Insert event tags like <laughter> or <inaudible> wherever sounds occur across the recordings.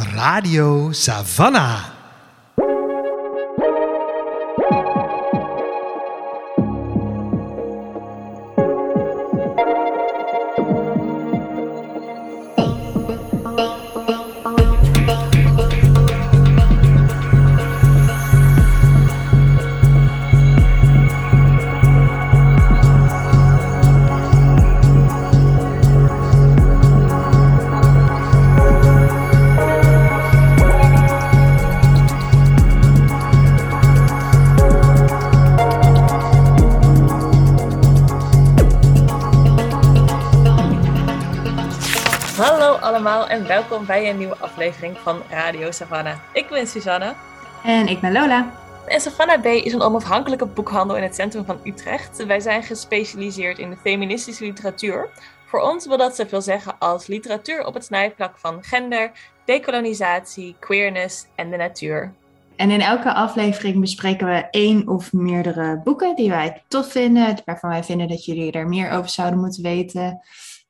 Radio Savannah. Welkom bij een nieuwe aflevering van Radio Savannah. Ik ben Suzanne. En ik ben Lola. En Savannah B is een onafhankelijke boekhandel in het centrum van Utrecht. Wij zijn gespecialiseerd in de feministische literatuur. Voor ons wil dat zoveel zeggen als literatuur op het snijvlak van gender, decolonisatie, queerness en de natuur. En in elke aflevering bespreken we één of meerdere boeken die wij tof vinden, waarvan wij vinden dat jullie er meer over zouden moeten weten.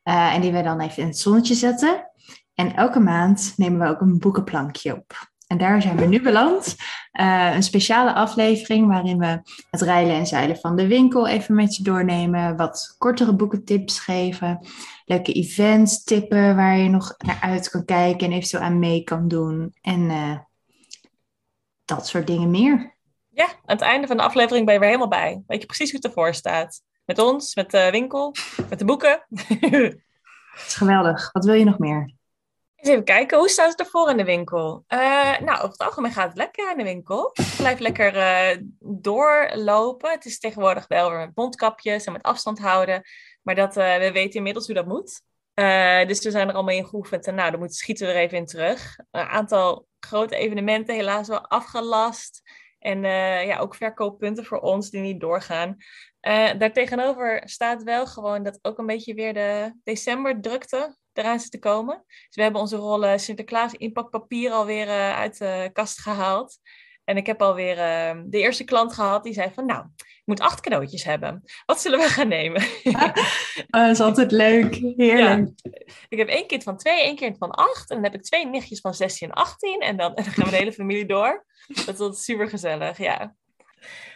Uh, en die wij dan even in het zonnetje zetten. En elke maand nemen we ook een boekenplankje op. En daar zijn we nu beland. Uh, een speciale aflevering waarin we het rijlen en zeilen van de winkel even met je doornemen. Wat kortere boekentips geven. Leuke events tippen waar je nog naar uit kan kijken en eventueel aan mee kan doen. En uh, dat soort dingen meer. Ja, aan het einde van de aflevering ben je weer helemaal bij. Weet je precies hoe het ervoor staat. Met ons, met de winkel, met de boeken. <laughs> Het is geweldig. Wat wil je nog meer? Even kijken, hoe staat het ervoor in de winkel? Uh, nou, over het algemeen gaat het lekker in de winkel. Blijf lekker uh, doorlopen. Het is tegenwoordig wel weer met mondkapjes en met afstand houden. Maar dat, uh, we weten inmiddels hoe dat moet. dus we zijn er allemaal in geoefend. En nou, dan moet, schieten we er even in terug. Een aantal grote evenementen helaas wel afgelast. En ja, ook verkooppunten voor ons die niet doorgaan. Daartegenover staat wel gewoon dat ook een beetje weer de decemberdrukte eraan zit te komen. Dus we hebben onze rollen Sinterklaas inpakpapier alweer uh, uit de kast gehaald. En ik heb alweer uh, de eerste klant gehad die zei van nou, ik moet acht cadeautjes hebben. Wat zullen we gaan nemen? <laughs> oh, dat is altijd leuk. Heerlijk. Ja. Ik heb één kind van twee, één kind van acht. En dan heb ik twee nichtjes van 16 en 18. En dan, en dan gaan we de hele familie door. Dat is super gezellig, ja.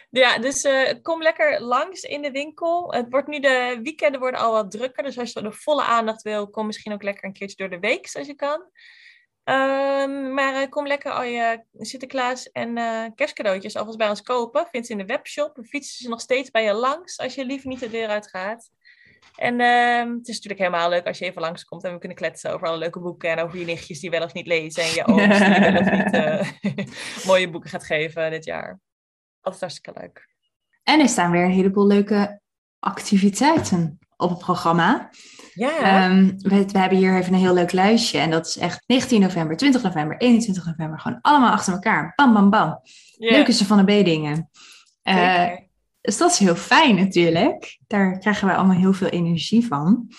Ja, dus uh, kom lekker langs in de winkel. Het wordt nu de weekenden worden al wat drukker. Dus als je de volle aandacht wil, kom misschien ook lekker een keertje door de week als je kan. Um, maar uh, kom lekker al je Sinterklaas en uh, kerstcadeautjes alvast bij ons kopen. Vind ze in de webshop. We fietsen ze nog steeds bij je langs als je liever niet de deur uit gaat. En uh, het is natuurlijk helemaal leuk als je even langskomt en we kunnen kletsen over alle leuke boeken en over je nichtjes die wel of niet lezen en je <laughs> ooms die wel of niet <laughs> mooie boeken gaat geven dit jaar altijd hartstikke leuk. En er staan weer een heleboel leuke activiteiten op het programma. Ja. Um, we, we, hebben hier even een heel leuk lijstje. En dat is echt 19 november, 20 november, 21 november. Gewoon allemaal achter elkaar. Bam, bam, bam. Yeah. Leuke ze van de B-dingen. Uh, dus dat is heel fijn natuurlijk. Daar krijgen we allemaal heel veel energie van.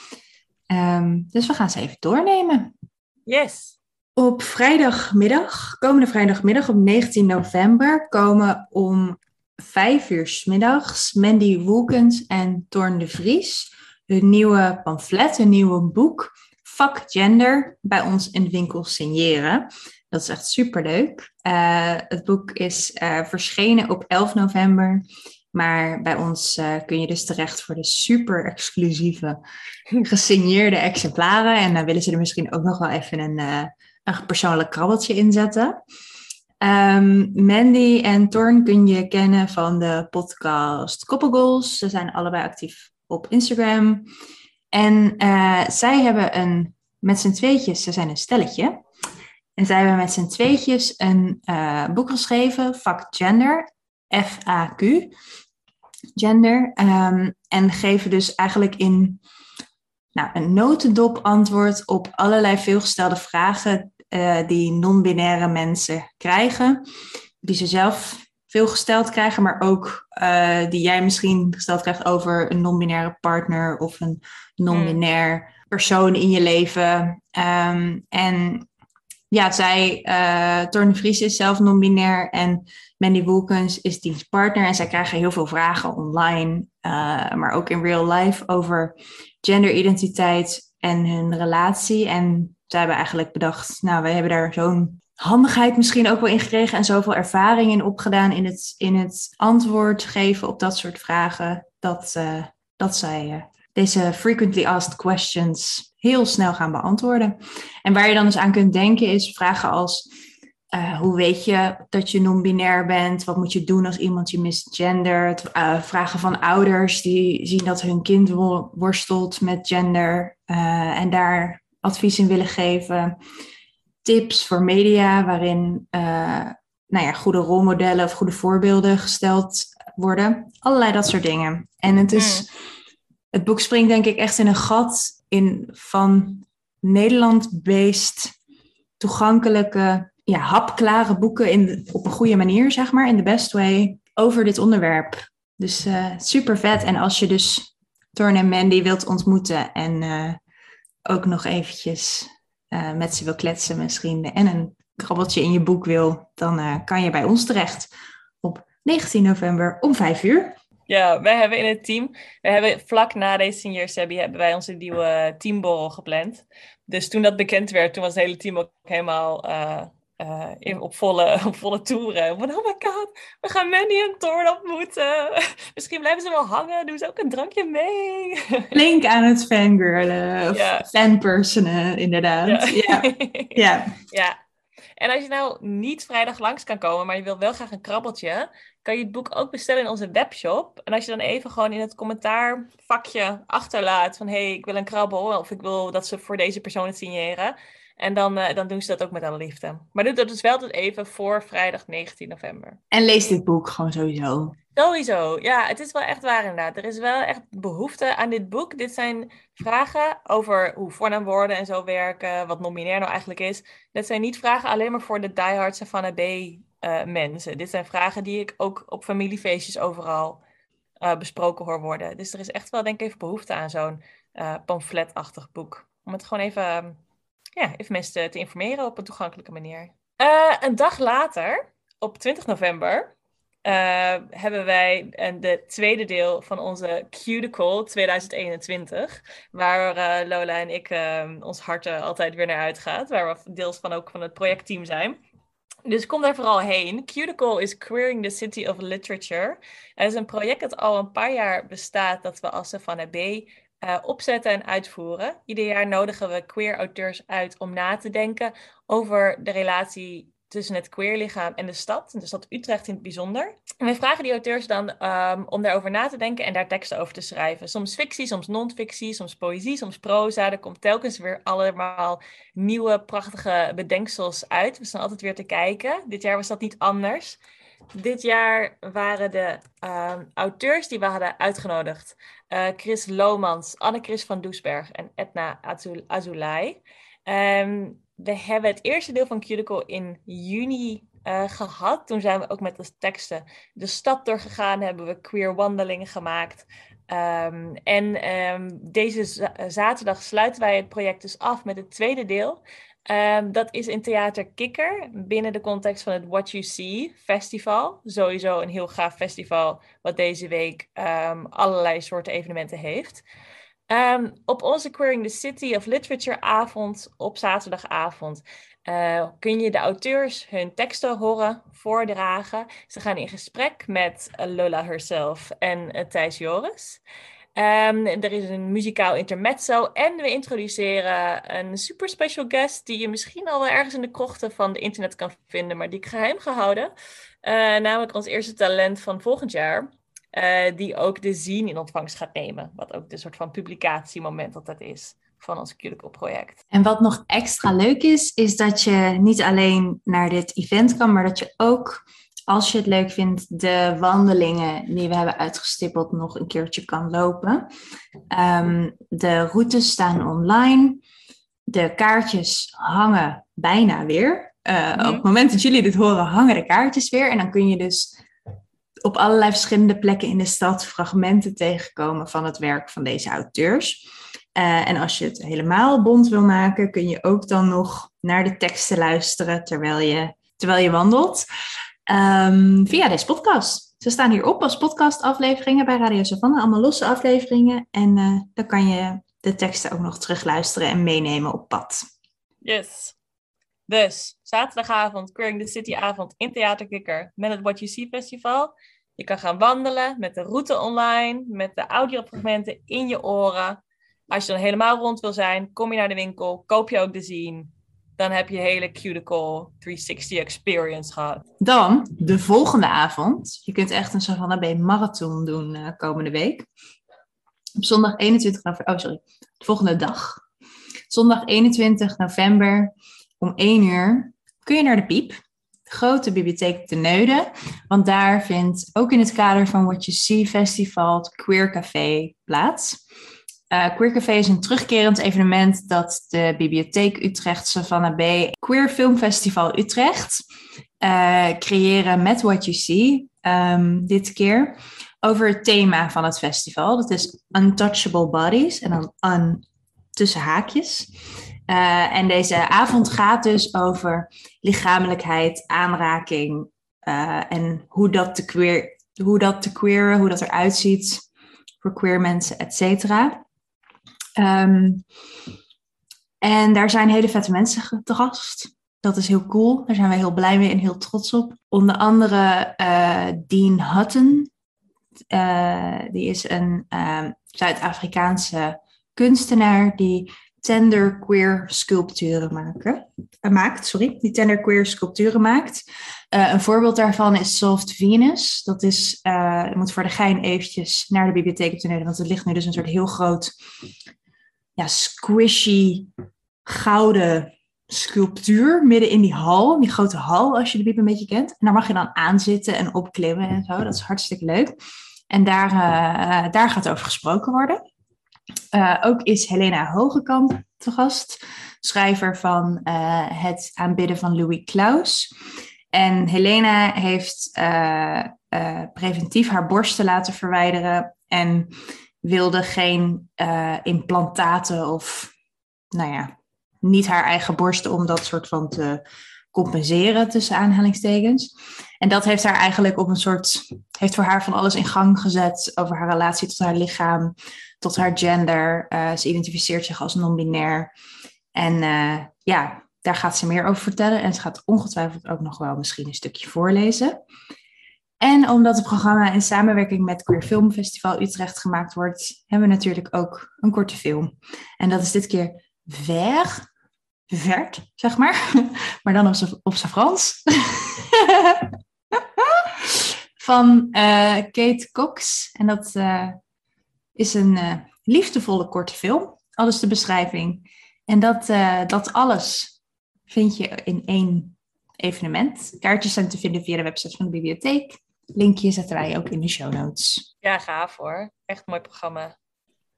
Um, dus we gaan ze even doornemen. Yes. Op vrijdagmiddag, komende vrijdagmiddag op 19 november, komen om vijf uur s middags Mandy Woelkens en Torn de Vries hun nieuwe pamflet, hun nieuwe boek, Fuck Gender, bij ons in de winkel signeren. Dat is echt superleuk. Uh, het boek is uh, verschenen op 11 november. Maar bij ons uh, kun je dus terecht voor de super exclusieve <laughs> gesigneerde exemplaren. En dan willen ze er misschien ook nog wel even een een persoonlijk krabbeltje inzetten. Um, Mandy en Torn kun je kennen van de podcast Koppelgoals. Ze zijn allebei actief op Instagram. En uh, zij hebben een, met z'n tweetjes, ze zijn een stelletje. En zij hebben met z'n tweetjes een uh, boek geschreven, Fuck Gender, F-A-Q, Gender. Um, en geven dus eigenlijk in nou, een notendop antwoord op allerlei veelgestelde vragen uh, die non-binaire mensen krijgen. Die ze zelf veel gesteld krijgen, maar ook uh, die jij misschien gesteld krijgt over een non-binaire partner of een non-binair persoon in je leven. Um, en ja, zij, uh, Torne Vries is zelf non-binair en Mandy Wolkens is diens partner. En zij krijgen heel veel vragen online, maar ook in real life over genderidentiteit en hun relatie. En zij hebben eigenlijk bedacht, nou, wij hebben daar zo'n handigheid misschien ook wel in gekregen en zoveel ervaring in opgedaan in het, in het antwoord geven op dat soort vragen, dat, uh, dat zij uh, deze frequently asked questions heel snel gaan beantwoorden. En waar je dan dus aan kunt denken is vragen als, uh, hoe weet je dat je non-binair bent? Wat moet je doen als iemand je misgendert? vragen van ouders die zien dat hun kind worstelt met gender en daar advies in willen geven tips voor media waarin uh, nou ja, goede rolmodellen of goede voorbeelden gesteld worden. Allerlei dat soort dingen. En het is, mm. het boek springt denk ik echt in een gat in van Nederland-based toegankelijke, ja, hapklare boeken in, op een goede manier, zeg maar, in the best way, over dit onderwerp. Dus uh, super vet. En als je dus Torn en Mandy wilt ontmoeten en uh, ook nog eventjes uh, met ze wil kletsen misschien en een krabbeltje in je boek wil, dan uh, kan je bij ons terecht op 19 november om 5 uur. Ja, wij hebben in het team, we hebben vlak na deze senior Sebby hebben wij onze nieuwe teamborrel gepland. Dus toen dat bekend werd, toen was het hele team ook helemaal uh, uh, in, op, volle, <laughs> op volle toeren. Van, oh my god, we gaan Mandy en Thorn ontmoeten. <laughs> Misschien blijven ze wel hangen, doen ze ook een drankje mee. <laughs> Flink aan het fangirlen, of ja. fanpersonen, inderdaad. Ja. ja. ja. En als je nou niet vrijdag langs kan komen, maar je wil wel graag een krabbeltje, kan je het boek ook bestellen in onze webshop. En als je dan even gewoon in het commentaarvakje achterlaat van hé, hey, ik wil een krabbel of ik wil dat ze voor deze persoon het signeren, en dan, uh, dan doen ze dat ook met alle liefde. Maar doe dat dus wel tot even voor vrijdag 19 november. En lees dit boek gewoon sowieso. Sowieso, ja. Het is wel echt waar inderdaad. Er is wel echt behoefte aan dit boek. Dit zijn vragen over hoe voornaamwoorden en zo werken, wat nominair nou eigenlijk is. Dit zijn niet vragen alleen maar voor de diehard Savannah B uh, mensen. Dit zijn vragen die ik ook op familiefeestjes overal uh, besproken hoor worden. Dus er is echt wel denk ik even behoefte aan zo'n pamfletachtig boek. Om het gewoon even ja, even mensen te informeren op een toegankelijke manier. Uh, een dag later, op 20 november, uh, hebben wij een, de tweede deel van onze Cuticle 2021. Waar Lola en ik ons hart altijd weer naar uitgaat. Waar we deels van ook van het projectteam zijn. Dus kom daar vooral heen. Cuticle is Queering the City of Literature. Het is een project dat al een paar jaar bestaat dat we als Savannah B uh, opzetten en uitvoeren. Ieder jaar nodigen we queer auteurs uit om na te denken over de relatie tussen het queerlichaam en de stad, de stad Utrecht in het bijzonder. En wij vragen die auteurs dan um, om daarover na te denken en daar teksten over te schrijven. Soms fictie, soms non-fictie, soms poëzie, soms proza. Er komt telkens weer allemaal nieuwe prachtige bedenksels uit. We staan altijd weer te kijken. Dit jaar was dat niet anders. Dit jaar waren de uh, auteurs die we hadden uitgenodigd uh, Chris Lomans, Anne-Chris van Doesberg en Edna Azul. Um, we hebben het eerste deel van Cuticle in juni uh, gehad. Toen zijn we ook met de teksten de stad doorgegaan, hebben we queer wandelingen gemaakt. Um, en deze zaterdag sluiten wij het project dus af met het tweede deel. Um, dat is in Theater Kikker binnen de context van het What You See Festival. Sowieso een heel gaaf festival wat deze week um, allerlei soorten evenementen heeft. Um, op onze Queering the City of Literature avond op zaterdagavond uh, kun je de auteurs hun teksten horen voordragen. Ze gaan in gesprek met Lola herself en uh, Thijs Joris. Um, er is een muzikaal intermezzo en we introduceren een super special guest die je misschien al wel ergens in de krochten van de internet kan vinden, maar die ik geheim gehouden. Uh, namelijk ons eerste talent van volgend jaar, uh, die ook de zine in ontvangst gaat nemen. Wat ook de soort van publicatiemoment dat dat is van ons Cuticle project. En wat nog extra leuk is, is dat je niet alleen naar dit event kan, maar dat je ook als je het leuk vindt, de wandelingen die we hebben uitgestippeld nog een keertje kan lopen. Um, de routes staan online. De kaartjes hangen bijna weer. Uh, Op het moment dat jullie dit horen, hangen de kaartjes weer. En dan kun je dus op allerlei verschillende plekken in de stad fragmenten tegenkomen van het werk van deze auteurs. Uh, en als je het helemaal bond wil maken, kun je ook dan nog naar de teksten luisteren terwijl je, terwijl je wandelt. Um, via deze podcast. Ze staan hier op als podcastafleveringen bij Radio Savannah, allemaal losse afleveringen. En uh, dan kan je de teksten ook nog terugluisteren en meenemen op pad. Yes. Dus, zaterdagavond, Queering the City avond in Theaterkikker met het What You See Festival. Je kan gaan wandelen met de route online, met de audiofragmenten in je oren. Als je dan helemaal rond wil zijn, kom je naar de winkel, koop je ook de zien. Dan heb je hele Cuticle 360 experience gehad. Dan, de volgende avond. Je kunt echt een Savannah Bay marathon doen uh, komende week. Op zondag 21 november, oh sorry, de volgende dag. Zondag 21 november om 1 uur kun je naar de Piep, de grote bibliotheek te Neuden. Want daar vindt ook in het kader van What You See Festival het Queer Café plaats. Uh, Queer Café is een terugkerend evenement dat de Bibliotheek Utrecht Savannah B Queer Film Festival Utrecht uh, creëren met What You See um, dit keer over het thema van het festival. Dat is Untouchable Bodies en dan tussen haakjes. Uh, en deze avond gaat dus over lichamelijkheid, aanraking en hoe dat te queer, hoe dat te queeren, hoe dat eruit ziet voor queer mensen, et cetera. Um, en daar zijn hele vette mensen gast. Dat is heel cool. Daar zijn wij heel blij mee en heel trots op. Onder andere uh, Dean Hutton. die is een Zuid-Afrikaanse kunstenaar die tender queer sculpturen maken, uh, maakt. Sorry, die tender queer sculpturen maakt. Een voorbeeld daarvan is Soft Venus. Dat is, je moet voor de gein eventjes naar de bibliotheek te nemen, want er ligt nu dus een soort heel groot, ja, squishy, gouden sculptuur midden in die hal, die grote hal, als je de bib een beetje kent. En daar mag je dan aanzitten en opklimmen en zo. Dat is hartstikke leuk. En daar, daar gaat over gesproken worden. Uh, ook is Helena Hogekamp te gast, schrijver van uh, Het aanbidden van Louis Klaus. En Helena heeft preventief haar borsten laten verwijderen en wilde geen implantaten of, nou ja, niet haar eigen borsten om dat soort van te compenseren tussen aanhalingstekens. En dat heeft haar eigenlijk op een soort, heeft voor haar van alles in gang gezet over haar relatie tot haar lichaam, tot haar gender. Uh, ze identificeert zich als non-binair. En uh, ja, daar gaat ze meer over vertellen. En ze gaat ongetwijfeld ook nog wel misschien een stukje voorlezen. En omdat het programma in samenwerking met Queer Film Festival Utrecht gemaakt wordt, hebben we natuurlijk ook een korte film. En dat is dit keer Ver, Vert, zeg maar. <laughs> Maar dan op zijn Frans. <laughs> Van uh, Kate Cox. En dat uh, is een uh, liefdevolle korte film. Alles de beschrijving. En dat, dat alles vind je in één evenement. Kaartjes zijn te vinden via de website van de bibliotheek. Linkje zetten wij ook in de show notes. Ja, gaaf hoor. Echt mooi programma.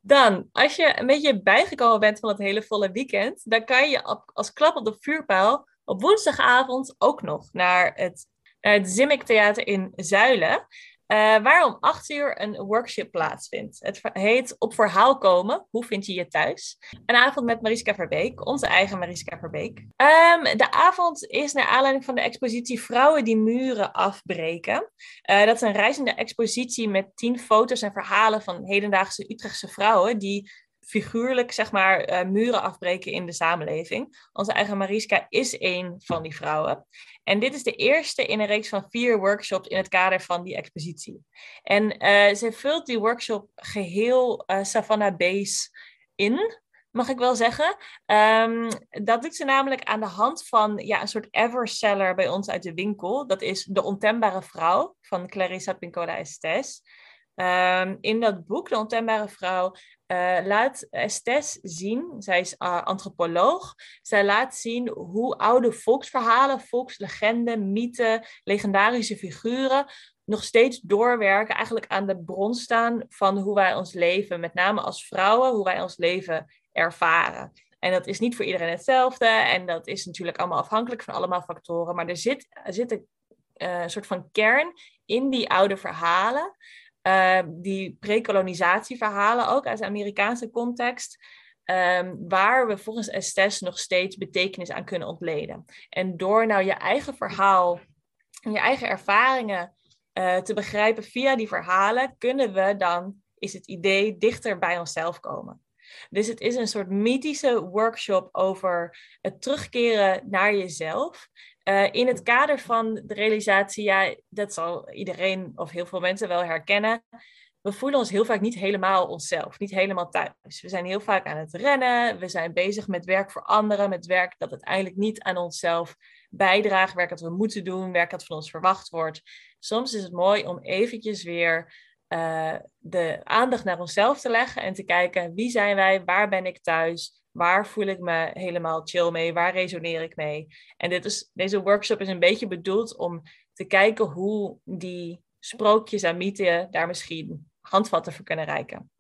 Dan, als je een beetje bijgekomen bent van het hele volle weekend, dan kan je als klap op de vuurpijl op woensdagavond ook nog naar het, naar het Zimmick Theater in Zuilen. Uh, waar om acht uur een workshop plaatsvindt. Het heet Op verhaal komen. Hoe vind je je thuis? Een avond met Mariska Verbeek, onze eigen Mariska Verbeek. Um, de avond is naar aanleiding van de expositie Vrouwen die muren afbreken. Uh, dat is een reizende expositie met tien foto's en verhalen van hedendaagse Utrechtse vrouwen die figuurlijk zeg maar uh, muren afbreken in de samenleving. Onze eigen Mariska is een van die vrouwen. En dit is de eerste in een reeks van vier workshops in het kader van die expositie. En uh, ze vult die workshop geheel uh, Savannah Base in, mag ik wel zeggen. Um, dat doet ze namelijk aan de hand van ja, een soort everseller bij ons uit de winkel. Dat is De Ontembare Vrouw van Clarissa Pincola Estes. Um, in dat boek, De Ontembare Vrouw, uh, laat Estes zien, zij is uh, antropoloog, zij laat zien hoe oude volksverhalen, volkslegenden, mythen, legendarische figuren nog steeds doorwerken, eigenlijk aan de bron staan van hoe wij ons leven, met name als vrouwen, hoe wij ons leven ervaren. En dat is niet voor iedereen hetzelfde en dat is natuurlijk allemaal afhankelijk van allemaal factoren, maar er zit, zit een uh, soort van kern in die oude verhalen. Uh, die precolonisatieverhalen ook uit de Amerikaanse context. Um, waar we volgens Estes nog steeds betekenis aan kunnen ontleden. En door nou je eigen verhaal en je eigen ervaringen uh, te begrijpen via die verhalen, kunnen we dan, is het idee, dichter bij onszelf komen. Dus het is een soort mythische workshop over het terugkeren naar jezelf. Uh, in het kader van de realisatie, ja, dat zal iedereen of heel veel mensen wel herkennen. We voelen ons heel vaak niet helemaal onszelf, niet helemaal thuis. We zijn heel vaak aan het rennen, we zijn bezig met werk voor anderen, met werk dat uiteindelijk niet aan onszelf bijdraagt, werk dat we moeten doen, werk dat van ons verwacht wordt. Soms is het mooi om eventjes weer uh, de aandacht naar onszelf te leggen en te kijken wie zijn wij, waar ben ik thuis, waar voel ik me helemaal chill mee, waar resoneer ik mee. En dit is, deze workshop is een beetje bedoeld om te kijken hoe die sprookjes en mythen daar misschien handvatten voor kunnen reiken.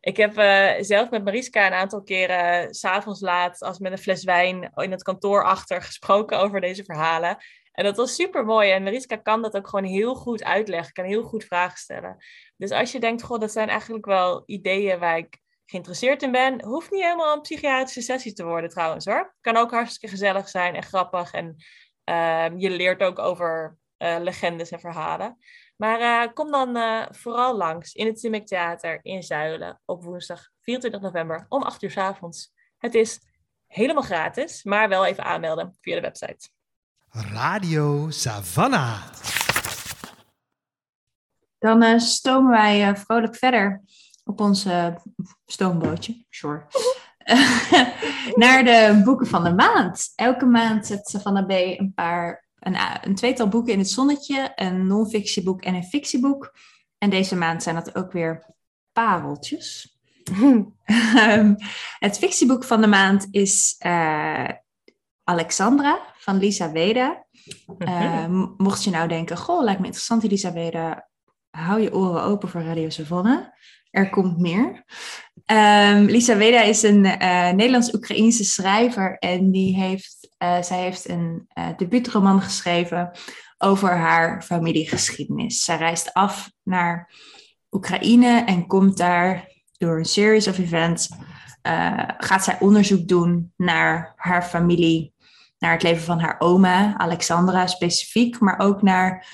Ik heb uh, zelf met Mariska een aantal keren s s'avonds laat, als met een fles wijn in het kantoor achter, gesproken over deze verhalen. En dat was super mooi. En Mariska kan dat ook gewoon heel goed uitleggen, kan heel goed vragen stellen. Dus als je denkt, goh, dat zijn eigenlijk wel ideeën waar ik geïnteresseerd in ben, hoeft niet helemaal een psychiatrische sessie te worden trouwens hoor. Kan ook hartstikke gezellig zijn en grappig. En uh, je leert ook over uh, legendes en verhalen. Maar uh, kom dan uh, vooral langs in het Simic Theater in Zuilen op woensdag 24 november om 8 uur s avonds. Het is helemaal gratis, maar wel even aanmelden via de website. Radio Savannah. Dan uh, stomen wij vrolijk verder op ons stoombootje, sure. <laughs> naar de boeken van de maand. Elke maand zet Savannah B een paar een, een tweetal boeken in het zonnetje, een non-fictieboek en een fictieboek. En deze maand zijn dat ook weer pareltjes. <laughs> Ehm, het fictieboek van de maand is uh, Alexandra van Lisa Weda. Uh, mocht je nou denken, goh, lijkt me interessant die Lisa Weda, hou je oren open voor Radio Savannah. Er komt meer. Um, Lisa Weda is een uh, Nederlands-Oekraïense schrijver en die heeft, uh, zij heeft een uh, debuutroman geschreven over haar familiegeschiedenis. Zij reist af naar Oekraïne en komt daar door een series of events, gaat zij onderzoek doen naar haar familie, naar het leven van haar oma, Alexandra specifiek, maar ook naar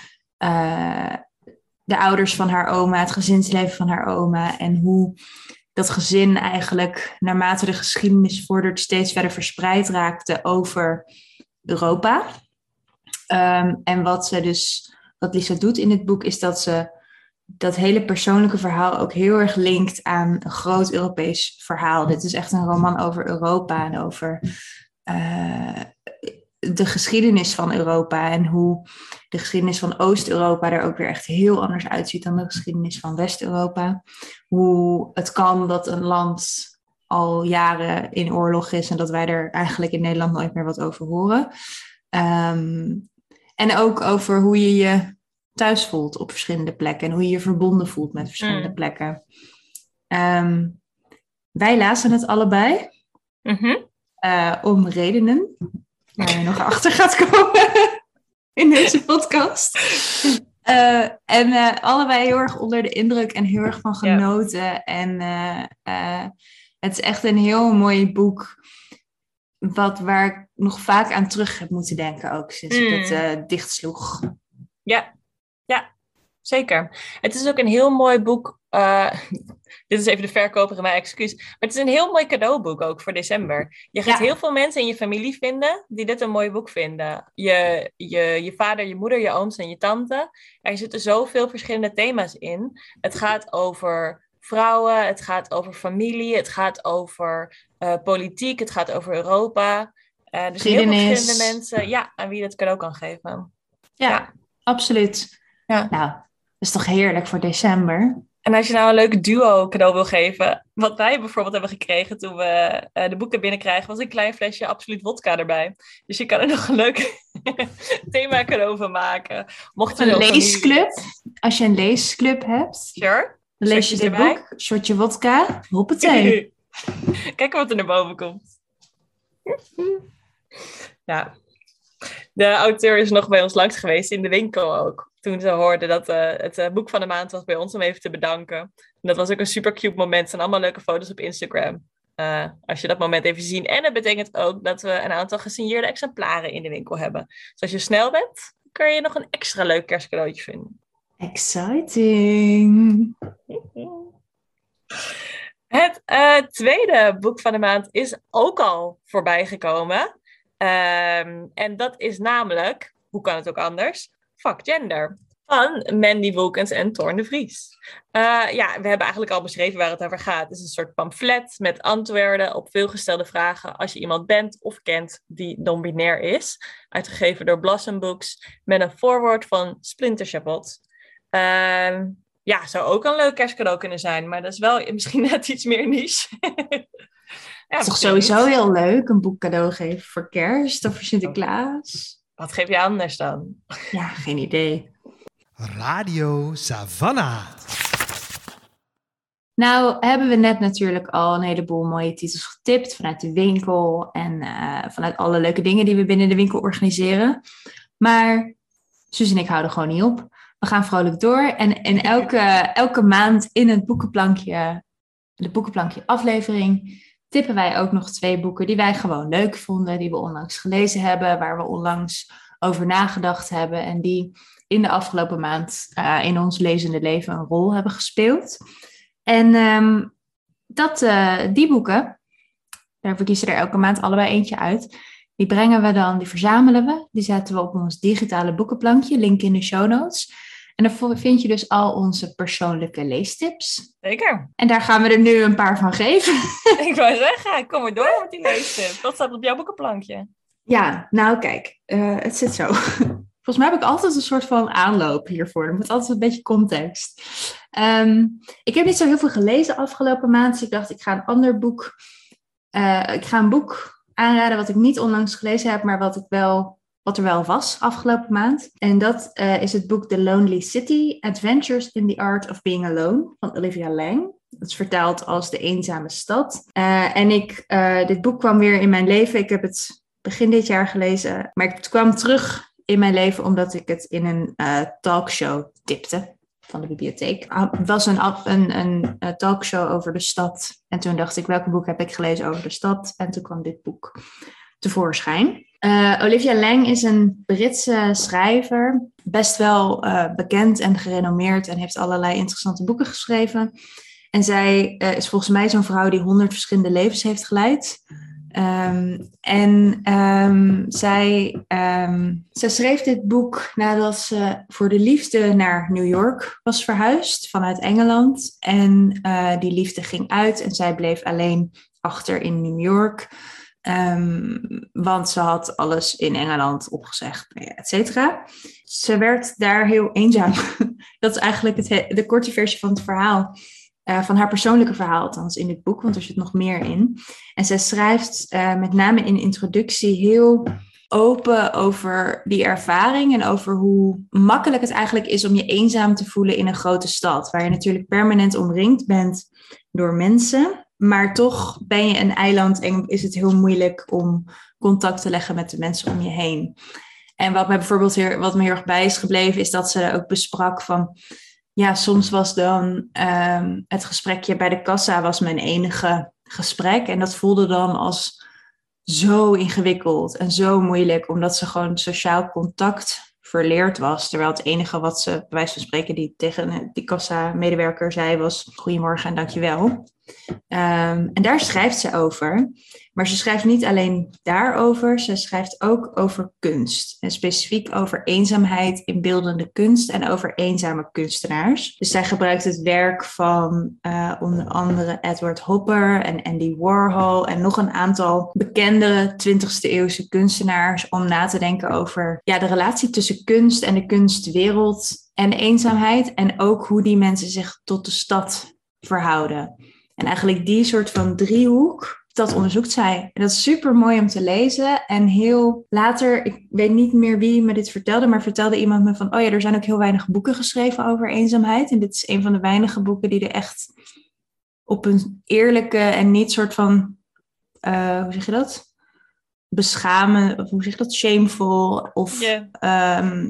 de ouders van haar oma, het gezinsleven van haar oma en hoe dat gezin eigenlijk naarmate de geschiedenis vordert steeds verder verspreid raakte over Europa. Um, en wat ze dus, wat Lisa doet in het boek, is dat ze dat hele persoonlijke verhaal ook heel erg linkt aan een groot Europees verhaal. Dit is echt een roman over Europa en over uh, de geschiedenis van Europa en hoe de geschiedenis van Oost-Europa er ook weer echt heel anders uitziet dan de geschiedenis van West-Europa. Hoe het kan dat een land al jaren in oorlog is en dat wij er eigenlijk in Nederland nooit meer wat over horen. Um, en ook over hoe je je thuis voelt op verschillende plekken en hoe je je verbonden voelt met verschillende mm. plekken. Um, wij lazen het allebei. Mm -hmm. Uh, om redenen waar je nog achter gaat komen <laughs> in deze podcast. Uh, en uh, allebei heel erg onder de indruk en heel erg van genoten. Ja. En uh, het is echt een heel mooi boek. Wat, waar ik nog vaak aan terug heb moeten denken ook sinds mm. ik het dichtsloeg. Ja, ja, zeker. Het is ook een heel mooi boek <laughs> dit is even de verkoper mijn excuus. Maar het is een heel mooi cadeauboek ook voor december. Je gaat heel veel mensen in je familie vinden die dit een mooi boek vinden. Je, je, je vader, je moeder, je ooms en je tante. Er zitten zoveel verschillende thema's in. Het gaat over vrouwen, het gaat over familie, het gaat over uh, politiek, het gaat over Europa. Uh, dus heel veel verschillende mensen ja, aan wie je het cadeau kan geven. Ja, ja. absoluut. Ja. Nou, dat is toch heerlijk voor december? En als je nou een leuke duo cadeau wil geven, wat wij bijvoorbeeld hebben gekregen toen we uh, de boeken binnenkrijgen, was een klein flesje absoluut vodka erbij. Dus je kan er <laughs> nog een leuk <laughs> thema cadeau van maken. Mocht je een leesclub, als je een leesclub hebt, sure. dan lees je dit erbij. boek, shotje vodka, hoppatee. <laughs> Kijken wat er naar boven komt. ja. De auteur is nog bij ons langs geweest in de winkel ook toen ze hoorden dat uh, het uh, boek van de maand was bij ons om even te bedanken. En dat was ook een super cute moment. Het zijn allemaal leuke foto's op Instagram. Uh, als je dat moment even ziet. En het betekent ook dat we een aantal gesigneerde exemplaren in de winkel hebben. Dus als je snel bent, kun je nog een extra leuk kerstcadeautje vinden. Exciting! Het tweede boek van de maand is ook al voorbij gekomen. Um, en dat is namelijk, hoe kan het ook anders? Fuck Gender. Van Mandy Wilkins en Thorn de Vries. Uh, ja, we hebben eigenlijk al beschreven waar het over gaat. Het is een soort pamflet met antwoorden op veelgestelde vragen als je iemand bent of kent die non-binair is. Uitgegeven door Blossom Books met een voorwoord van Splinter Chabot. Uh, ja, zou ook een leuk kerstcadeau kunnen zijn, maar dat is wel <laughs> misschien net iets meer niche. <laughs> ja, is toch sowieso heel leuk, een boek cadeau geven voor kerst of voor Sinterklaas? Wat geef je anders dan? Ja, geen idee. Radio Savannah. Nou, hebben we net natuurlijk al een heleboel mooie titels getipt vanuit de winkel en uh, vanuit alle leuke dingen die we binnen de winkel organiseren. Maar Suus en ik houden gewoon niet op. We gaan vrolijk door en in elke, elke maand in het boekenplankje, de boekenplankje aflevering, tippen wij ook nog twee boeken die wij gewoon leuk vonden, die we onlangs gelezen hebben, waar we onlangs over nagedacht hebben en die in de afgelopen maand uh, in ons lezende leven een rol hebben gespeeld. En um, dat, uh, die boeken, daarvoor kiezen er elke maand allebei eentje uit. Die brengen we dan, die verzamelen we. Die zetten we op ons digitale boekenplankje, link in de show notes. En daar vind je dus al onze persoonlijke leestips. Zeker. En daar gaan we er nu een paar van geven. <laughs> Ik wou zeggen, kom maar door met die leestip. Wat staat op jouw boekenplankje? Ja, nou kijk, uh, het zit zo. <laughs> Volgens mij heb ik altijd een soort van aanloop hiervoor. Er moet altijd een beetje context. Um, ik heb niet zo heel veel gelezen afgelopen maand. Dus ik dacht, ik ga een ander boek. Uh, ik ga een boek aanraden wat ik niet onlangs gelezen heb, maar wat, ik wel, wat er wel was afgelopen maand. En dat uh, is het boek The Lonely City: Adventures in the Art of Being Alone van Olivia Lang. Dat is vertaald als De Eenzame Stad. Uh, en ik, dit boek kwam weer in mijn leven. Ik heb het begin dit jaar gelezen, maar ik kwam terug in mijn leven omdat ik het in een talkshow tipte van de bibliotheek. Ah, het was een, een, een, talkshow over de stad. En toen dacht ik, welk boek heb ik gelezen over de stad? En toen kwam dit boek tevoorschijn. Uh, Olivia Lang is een Britse schrijver, best wel uh, bekend en gerenommeerd en heeft allerlei interessante boeken geschreven. En zij uh, is volgens mij zo'n vrouw die honderd verschillende levens heeft geleid. Um, en um, zij, um, zij schreef dit boek nadat ze voor de liefde naar New York was verhuisd vanuit Engeland. En die liefde ging uit en zij bleef alleen achter in New York. Want ze had alles in Engeland opgezegd, et cetera. Ze werd daar heel eenzaam. <laughs> Dat is eigenlijk het, de korte versie van het verhaal. Uh, van haar persoonlijke verhaal, althans in dit boek, want er zit nog meer in. En zij schrijft uh, met name in de introductie heel open over die ervaring en over hoe makkelijk het eigenlijk is om je eenzaam te voelen in een grote stad, waar je natuurlijk permanent omringd bent door mensen, maar toch ben je een eiland en is het heel moeilijk om contact te leggen met de mensen om je heen. En wat me bijvoorbeeld heel, wat me heel erg bij is gebleven, is dat ze ook besprak van ja, soms was dan um, het gesprekje bij de kassa was mijn enige gesprek. En dat voelde dan als zo ingewikkeld en zo moeilijk, omdat ze gewoon sociaal contact verleerd was. Terwijl het enige wat ze, bij wijze van spreken, die tegen die kassa-medewerker zei was: Goedemorgen en dankjewel. Um, en daar schrijft ze over. Maar ze schrijft niet alleen daarover, ze schrijft ook over kunst. En specifiek over eenzaamheid in beeldende kunst en over eenzame kunstenaars. Dus zij gebruikt het werk van uh, onder andere Edward Hopper en Andy Warhol en nog een aantal bekende 20e eeuwse kunstenaars om na te denken over ja, de relatie tussen kunst en de kunstwereld en eenzaamheid. En ook hoe die mensen zich tot de stad verhouden. En eigenlijk die soort van driehoek, dat onderzoekt zij. En dat is super mooi om te lezen. En heel later, ik weet niet meer wie me dit vertelde, maar vertelde iemand me van: Oh ja, er zijn ook heel weinig boeken geschreven over eenzaamheid. En dit is een van de weinige boeken die er echt op een eerlijke en niet soort van, uh, hoe zeg je dat? Beschamen, of hoe zeg je dat? Shameful of yeah. um,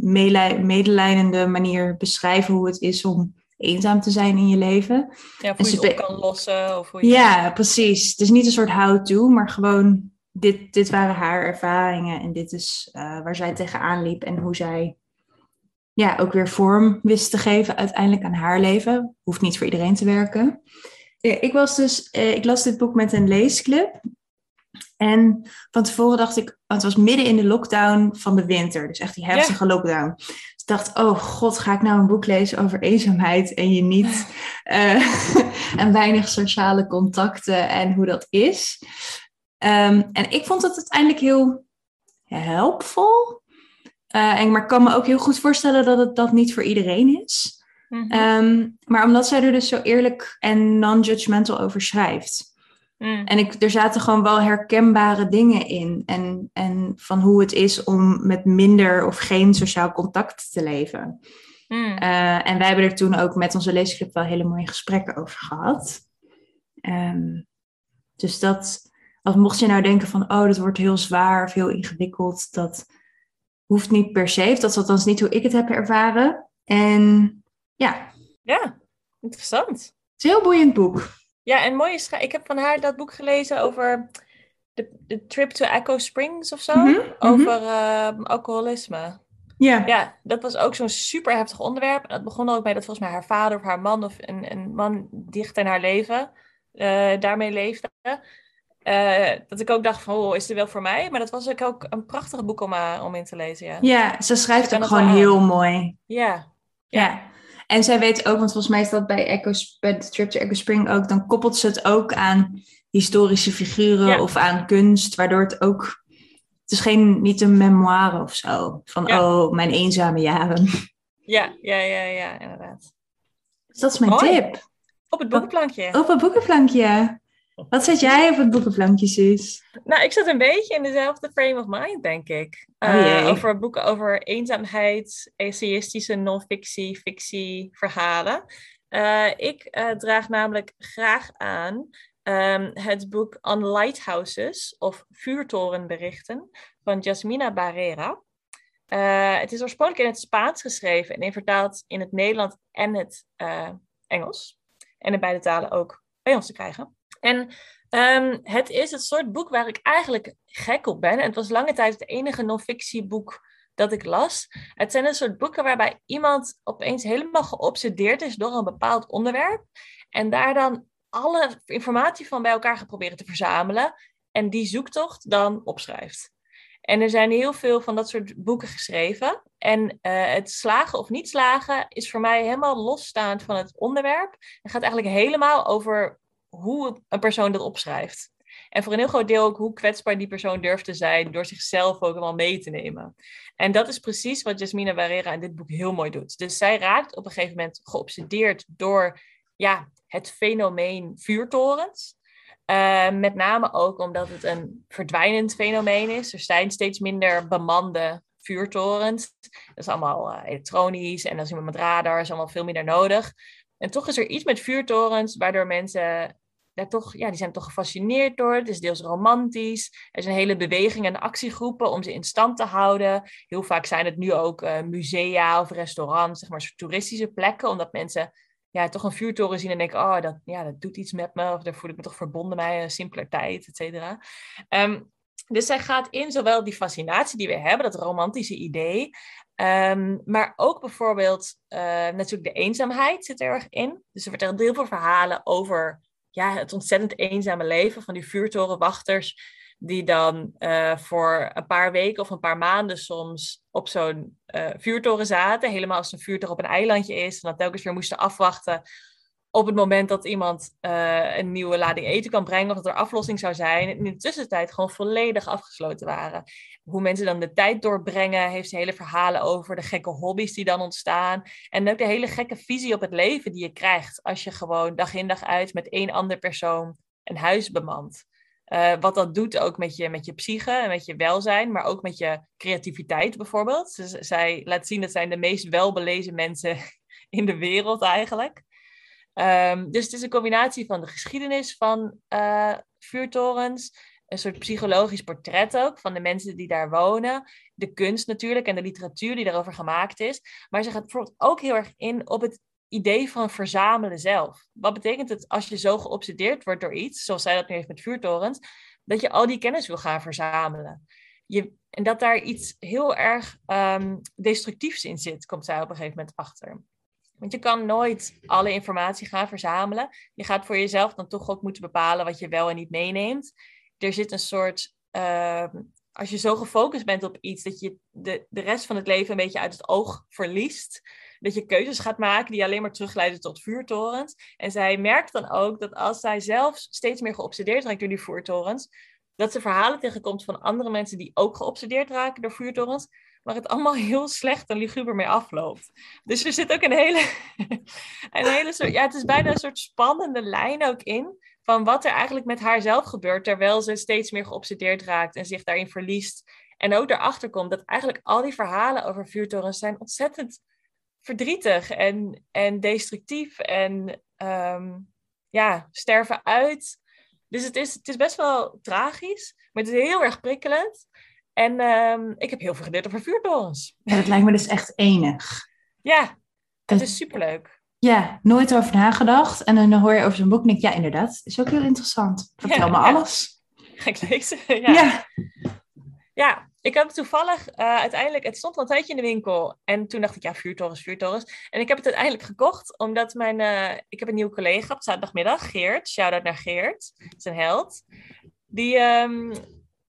medelijdende manier beschrijven hoe het is om eenzaam te zijn in je leven. Ja, of hoe je het op kan lossen. Of hoe je ja, precies. Het is niet een soort how-to, maar gewoon dit, dit waren haar ervaringen en dit is uh, waar zij tegenaan liep en hoe zij ja, ook weer vorm wist te geven uiteindelijk aan haar leven. Hoeft niet voor iedereen te werken. Ik was dus, eh, ik las dit boek met een leesclub. En van tevoren dacht ik, het was midden in de lockdown van de winter, dus echt die heftige lockdown. Ik dacht, oh god, ga ik nou een boek lezen over eenzaamheid en je niet eh, <laughs> en weinig sociale contacten en hoe dat is. Ehm, en ik vond het uiteindelijk heel helpvol. Uh, en, maar ik kan me ook heel goed voorstellen dat het dat niet voor iedereen is. Mhm. Ehm, maar omdat zij er dus zo eerlijk en non-judgmental over schrijft. Mm. En ik, er zaten gewoon wel herkenbare dingen in. En, en van hoe het is om met minder of geen sociaal contact te leven. Mm. Eh, en wij hebben er toen ook met onze leesclub wel hele mooie gesprekken over gehad. Ehm, dus dat, als mocht je nou denken van, oh, dat wordt heel zwaar of heel ingewikkeld, dat hoeft niet per se. Dat is althans niet hoe ik het heb ervaren. En ja, Ja, interessant. het is een heel boeiend boek. Ja, en mooi is, ik heb van haar dat boek gelezen over de, de trip to Echo Springs of zo. Mhm, Over eh, alcoholisme. Ja, Ja, dat was ook zo'n super heftig onderwerp. En dat begon ook mee dat volgens mij haar vader of haar man of een, een man dicht in haar leven eh, daarmee leefde. Eh, dat ik ook dacht van, oh, is dit wel voor mij? Maar dat was ook, ook een prachtig boek om, eh, om in te lezen, ja. ja ze schrijft ook gewoon heel mooi. Ja, Ja. En zij weet ook, want volgens mij is dat bij, Echo, bij de Trip to Echo Spring ook, dan koppelt ze het ook aan historische figuren Ja. of aan kunst, waardoor het ook, het is geen, niet een memoire of zo, van Ja. oh, mijn eenzame jaren. ja, ja, ja, ja, inderdaad. Dus dat is mijn Mooi. tip. Op het boekenplankje. Op een boekenplankje. Wat zet jij op het boekenplankje, Suus? Nou, ik zat een beetje in dezelfde frame of mind, denk ik. Oh Eh, over boeken over eenzaamheid, essayistische non-fictie, fictie, verhalen. Eh, ik eh, draag namelijk graag aan ehm, het boek On Lighthouses of Vuurtorenberichten van Jasmina Barrera. Het is oorspronkelijk in het Spaans geschreven en vertaald in het Nederlands en het Engels. En in beide talen ook bij ons te krijgen. En Ehm, het is het soort boek waar ik eigenlijk gek op ben. En het was lange tijd het enige non-fictieboek dat ik las. Het zijn een soort boeken waarbij iemand opeens helemaal geobsedeerd is door een bepaald onderwerp. En daar dan alle informatie van bij elkaar gaat proberen te verzamelen. En die zoektocht dan opschrijft. En er zijn heel veel van dat soort boeken geschreven. En eh, het slagen of niet slagen is voor mij helemaal losstaand van het onderwerp. Het gaat eigenlijk helemaal over hoe een persoon dat opschrijft. En voor een heel groot deel ook hoe kwetsbaar die persoon durft te zijn door zichzelf ook helemaal mee te nemen. En dat is precies wat Jasmina Barrera in dit boek heel mooi doet. Dus zij raakt op een gegeven moment geobsedeerd door ja, het fenomeen vuurtorens. Uh, met name ook omdat het een verdwijnend fenomeen is. Er zijn steeds minder bemande vuurtorens. Dat is allemaal uh, elektronisch en dat is iemand met radar, is allemaal veel minder nodig. En toch is er iets met vuurtorens waardoor mensen toch, ja, die zijn toch gefascineerd door. Het is deels romantisch. Er zijn hele bewegingen en actiegroepen om ze in stand te houden. Heel vaak zijn het nu ook uh, musea of restaurants, zeg maar, toeristische plekken, omdat mensen ja, toch een vuurtoren zien en denken, oh, dat, ja, dat doet iets met me, of daar voel ik me toch verbonden bij, een simpeler tijd, et cetera. Um, dus zij gaat in zowel die fascinatie die we hebben, dat romantische idee, um, maar ook bijvoorbeeld uh, natuurlijk de eenzaamheid zit er erg in. Dus ze vertelt heel veel verhalen over ja, het ontzettend eenzame leven van die vuurtorenwachters, die dan uh, voor een paar weken of een paar maanden soms op zo'n uh, vuurtoren zaten. Helemaal als een vuurtoren op een eilandje is. En dat telkens weer moesten afwachten op het moment dat iemand uh, een nieuwe lading eten kan brengen. Of dat er aflossing zou zijn. In de tussentijd gewoon volledig afgesloten waren. Hoe mensen dan de tijd doorbrengen. Heeft ze hele verhalen over de gekke hobby's die dan ontstaan. En ook de hele gekke visie op het leven die je krijgt. Als je gewoon dag in dag uit met één ander persoon een huis bemant. Uh, wat dat doet ook met je, met je psyche en met je welzijn, maar ook met je creativiteit bijvoorbeeld. Dus zij laat zien dat zijn de meest welbelezen mensen <laughs> in de wereld eigenlijk. Um, dus het is een combinatie van de geschiedenis van uh, vuurtorens, een soort psychologisch portret ook van de mensen die daar wonen, de kunst natuurlijk en de literatuur die daarover gemaakt is. Maar ze gaat bijvoorbeeld ook heel erg in op het idee van verzamelen zelf. Wat betekent het als je zo geobsedeerd wordt door iets, zoals zij dat nu heeft met vuurtorens, dat je al die kennis wil gaan verzamelen? Je, en dat daar iets heel erg um, destructiefs in zit, komt zij op een gegeven moment achter. Want je kan nooit alle informatie gaan verzamelen. Je gaat voor jezelf dan toch ook moeten bepalen wat je wel en niet meeneemt. Er zit een soort. ehm, als je zo gefocust bent op iets, dat je de, de rest van het leven een beetje uit het oog verliest. Dat je keuzes gaat maken die alleen maar terugleiden tot vuurtorens. En zij merkt dan ook dat als zij zelf steeds meer geobsedeerd raakt door die vuurtorens, dat ze verhalen tegenkomt van andere mensen die ook geobsedeerd raken door vuurtorens, maar het allemaal <laughs> heel slecht en luguber mee afloopt. Dus er zit ook een hele, <laughs> een hele soort, ja, het is bijna een soort spannende lijn ook in, van wat er eigenlijk met haar zelf gebeurt, terwijl ze steeds meer geobsedeerd raakt en zich daarin verliest. En ook erachter komt dat eigenlijk al die verhalen over vuurtorens zijn ontzettend verdrietig en, en destructief en ehm, ja, sterven uit. Dus het is, het is best wel tragisch, maar het is heel erg prikkelend. En ehm, ik heb heel veel geleerd over vuurtorens. Ja, dat lijkt me dus echt enig. Ja, Dat- is superleuk. Ja, nooit over nagedacht. En dan hoor je over zo'n boek en denk ik, ja, inderdaad, is ook heel interessant. Vertel Ja, me ja. alles. <laughs> Ga ik lezen? <laughs> Ja. ja. Ja, ik heb toevallig eh, uiteindelijk, het stond al een tijdje in de winkel. En toen dacht ik, ja, vuurtorens, vuurtorens. En ik heb het uiteindelijk gekocht, omdat mijn, eh, ik heb een nieuwe collega op zaterdagmiddag, Geert. Shout-out naar Geert, zijn held. Die, ehm,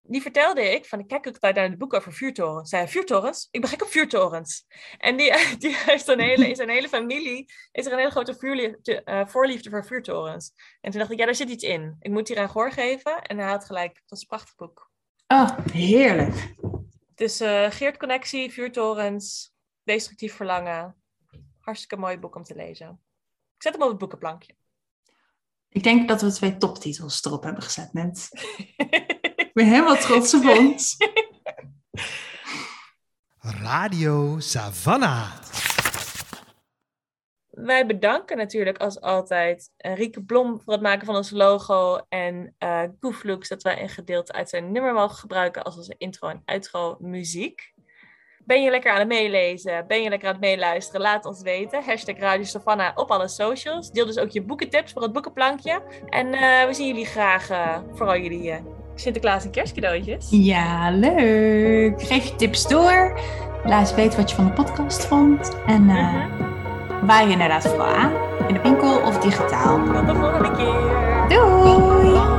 die vertelde ik, van ik kijk ook naar de boeken over vuurtorens. Hij, vuurtorens? Ik ben gek op vuurtorens. En die, <laughs> die heeft een hele, in zijn hele familie, is er een hele grote vuurliefde, eh, voorliefde voor vuurtorens. En toen dacht ik, ja, daar zit iets in. Ik moet hier aan Goor geven. En hij had gelijk, dat is een prachtig boek. Oh, heerlijk. Dus eh, Geert Connectie, Vuurtorens, Destructief Verlangen. Hartstikke mooi boek om te lezen. Ik zet hem op het boekenplankje. Ik denk dat we twee toptitels erop hebben gezet, Ment. <laughs> Ik ben helemaal trots op ons. Radio Savannah. Wij bedanken natuurlijk als altijd eh, Rieke Blom voor het maken van ons logo. En eh Gooflux dat wij een gedeelte uit zijn nummer mogen gebruiken als onze intro en outro muziek. Ben je lekker aan het meelezen? Ben je lekker aan het meeluisteren? Laat ons weten. Hashtag Radio Savannah op alle socials. Deel dus ook je boekentips voor het boekenplankje. En eh, we zien jullie graag, vooral jullie Sinterklaas en kerstcadeautjes. Ja, leuk. Geef je tips door. Laat eens weten wat je van de podcast vond. En eh Mhm. waai je inderdaad vooral aan. In de winkel of digitaal. Tot de volgende keer. Doei!